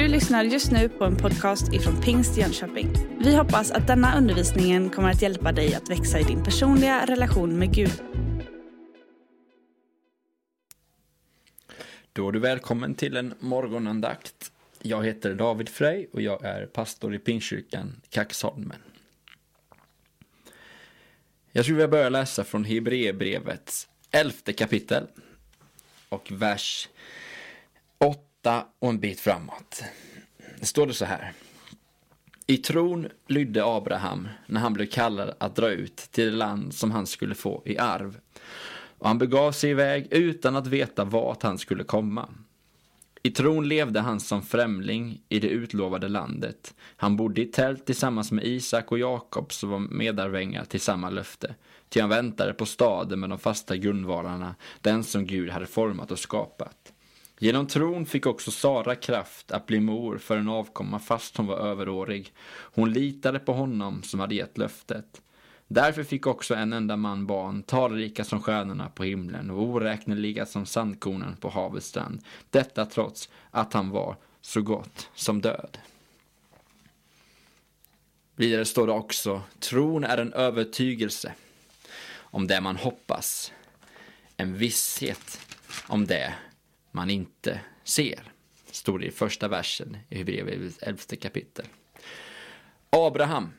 Du lyssnar just nu på en podcast ifrån Pingst Jönköping. Vi hoppas att denna undervisning kommer att hjälpa dig att växa i din personliga relation med Gud. Då är du välkommen till en morgonandakt. Jag heter David Frey och jag är pastor i Pingstkyrkan Kaxholmen. Jag skulle vilja börja läsa från Hebreerbrevets elfte kapitel och vers 8 och en bit framåt. Det står det så här. I tron lydde Abraham när han blev kallad att dra ut till det land som han skulle få i arv. Och han begav sig iväg utan att veta vart han skulle komma. I tron levde han som främling i det utlovade landet. Han bodde i tält tillsammans med Isak och Jakob som var medarvängar till samma löfte. Ty han väntade på staden med de fasta grundvalarna, den som Gud hade format och skapat. Genom tron fick också Sara kraft att bli mor för en avkomma fast hon var överårig. Hon litade på honom som hade gett löftet. Därför fick också en enda man barn, talrika som stjärnorna på himlen och oräkneliga som sandkornen på havets strand. Detta trots att han var så gott som död. Vidare står det också, tron är en övertygelse om det man hoppas, en visshet om det man inte ser. Står det i första versen i Hebreerbrevets elfte kapitel. Abraham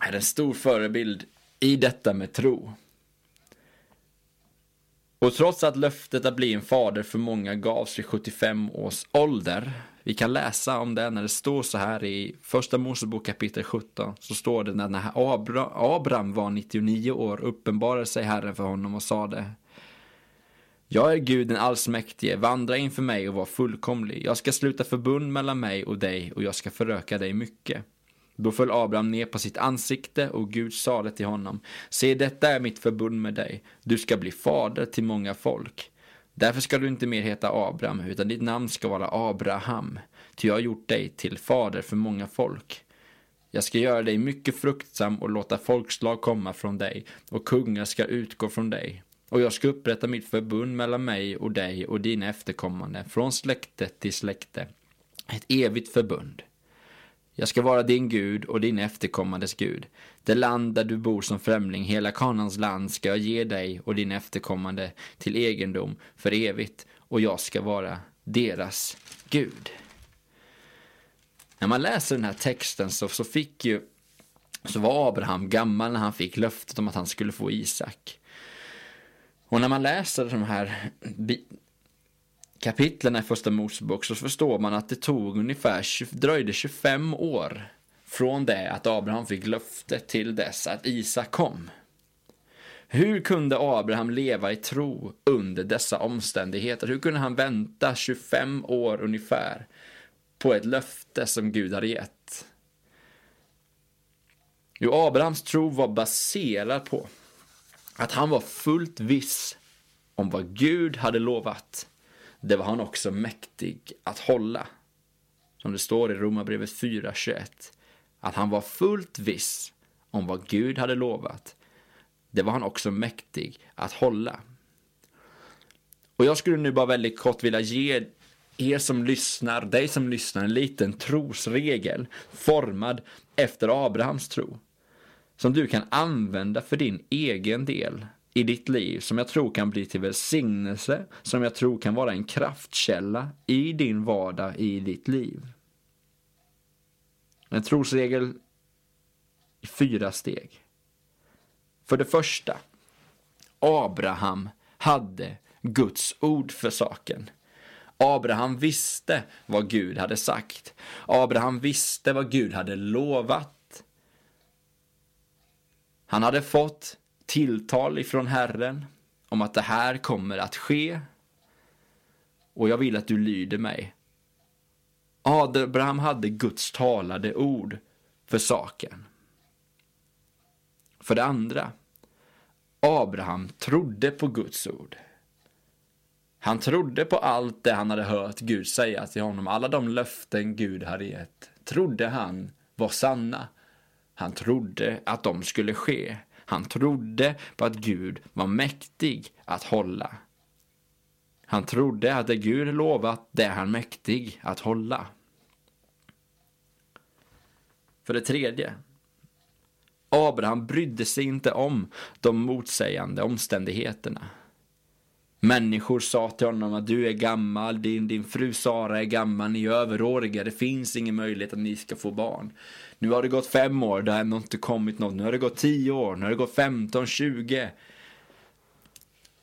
är en stor förebild i detta med tro. Och trots att löftet att bli en fader för många gavs vid 75 års ålder, vi kan läsa om det när det står så här i första Mosebok kapitel 17, så står det när, Abra, Abraham var 99 år uppenbarade sig Herren för honom och sade jag är Gud den allsmäktige, vandra inför mig och var fullkomlig. Jag ska sluta förbund mellan mig och dig och jag ska föröka dig mycket. Då föll Abraham ner på sitt ansikte och Gud sade till honom, se detta är mitt förbund med dig, du ska bli fader till många folk. Därför ska du inte mer heta Abraham, utan ditt namn ska vara Abraham, ty jag har gjort dig till fader för många folk. Jag ska göra dig mycket fruktsam och låta folkslag komma från dig, och kungar ska utgå från dig. Och jag ska upprätta mitt förbund mellan mig och dig och dina efterkommande, från släkte till släkte. Ett evigt förbund. Jag ska vara din Gud och din efterkommandes Gud. Det land där du bor som främling, hela Kanans land, ska jag ge dig och din efterkommande till egendom för evigt, och jag ska vara deras Gud. När man läser den här texten så, så fick ju så var Abraham gammal när han fick löftet om att han skulle få Isak. Och när man läser de här kapitlen i första Mosebok så förstår man att det tog ungefär, dröjde 25 år från det att Abraham fick löfte till dess att Isak kom. Hur kunde Abraham leva i tro under dessa omständigheter? Hur kunde han vänta 25 år ungefär på ett löfte som Gud hade gett? Jo, Abrahams tro var baserad på att han var fullt viss om vad Gud hade lovat. Det var han också mäktig att hålla. Som det står i Romarbrevet 4.21. Att han var fullt viss om vad Gud hade lovat. Det var han också mäktig att hålla. Och jag skulle nu bara väldigt kort vilja ge er som lyssnar, dig som lyssnar, en liten trosregel formad efter Abrahams tro som du kan använda för din egen del i ditt liv som jag tror kan bli till välsignelse, som jag tror kan vara en kraftkälla i din vardag, i ditt liv. En trosregel i fyra steg. För det första, Abraham hade Guds ord för saken. Abraham visste vad Gud hade sagt. Abraham visste vad Gud hade lovat. Han hade fått tilltal ifrån Herren om att det här kommer att ske och jag vill att du lyder mig. Abraham hade Guds talade ord för saken. För det andra, Abraham trodde på Guds ord. Han trodde på allt det han hade hört Gud säga till honom, alla de löften Gud hade gett, trodde han var sanna. Han trodde att de skulle ske. Han trodde på att Gud var mäktig att hålla. Han trodde att det Gud lovat, det är han mäktig att hålla. För det tredje. Abraham brydde sig inte om de motsägande omständigheterna. Människor sa till honom att du är gammal, din, din fru Sara är gammal, ni är överåriga, det finns ingen möjlighet att ni ska få barn. Nu har det gått fem år, det har ändå inte kommit något. Nu har det gått tio år, nu har det gått femton, tjugo.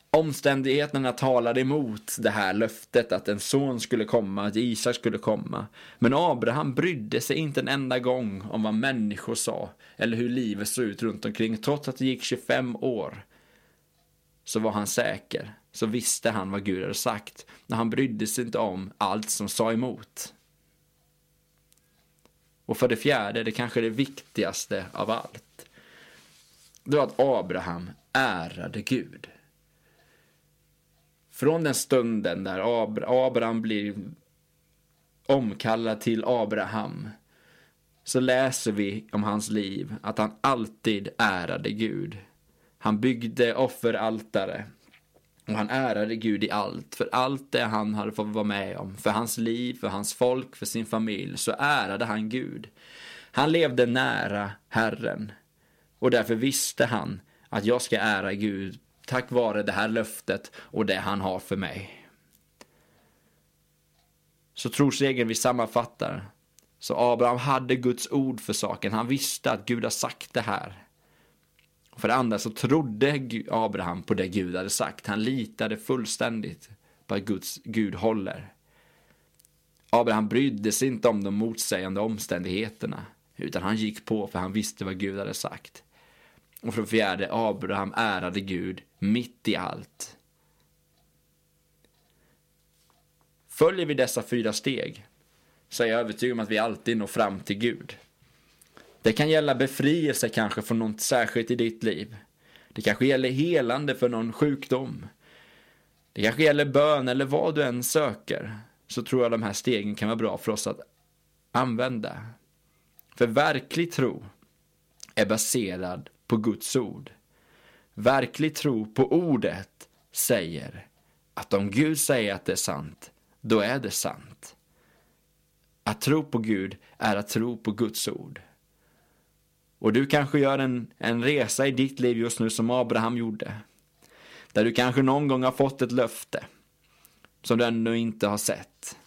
Omständigheterna talade emot det här löftet att en son skulle komma, att Isak skulle komma. Men Abraham brydde sig inte en enda gång om vad människor sa eller hur livet såg ut runt omkring. Trots att det gick 25 år så var han säker. Så visste han vad Gud hade sagt. När han brydde sig inte om allt som sa emot. Och för det fjärde, det kanske är det viktigaste av allt. Det var att Abraham ärade Gud. Från den stunden där Abraham blir omkallad till Abraham så läser vi om hans liv att han alltid ärade Gud. Han byggde offeraltare och han ärade Gud i allt, för allt det han hade fått vara med om, för hans liv, för hans folk, för sin familj, så ärade han Gud. Han levde nära Herren och därför visste han att jag ska ära Gud tack vare det här löftet och det han har för mig. Så trosregeln vi sammanfattar. Så Abraham hade Guds ord för saken. Han visste att Gud har sagt det här. För det andra så trodde Abraham på det Gud hade sagt. Han litade fullständigt på att Guds, Gud håller. Abraham brydde sig inte om de motsägande omständigheterna. Utan han gick på för han visste vad Gud hade sagt. Och för det fjärde, Abraham ärade Gud mitt i allt. Följer vi dessa fyra steg så är jag övertygad om att vi alltid når fram till Gud. Det kan gälla befrielse kanske från något särskilt i ditt liv. Det kanske gäller helande för någon sjukdom. Det kanske gäller bön eller vad du än söker. Så tror jag de här stegen kan vara bra för oss att använda. För verklig tro är baserad på Guds ord. Verklig tro på ordet säger att om Gud säger att det är sant, då är det sant. Att tro på Gud är att tro på Guds ord. Och du kanske gör en, en resa i ditt liv just nu som Abraham gjorde. Där du kanske någon gång har fått ett löfte som du ännu inte har sett.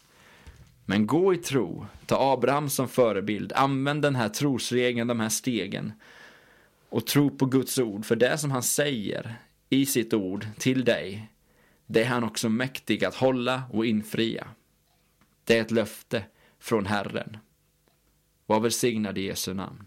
Men gå i tro, ta Abraham som förebild, använd den här trosregeln, de här stegen och tro på Guds ord, för det som han säger i sitt ord till dig, det är han också mäktig att hålla och infria. Det är ett löfte från Herren. Var välsignad i Jesu namn.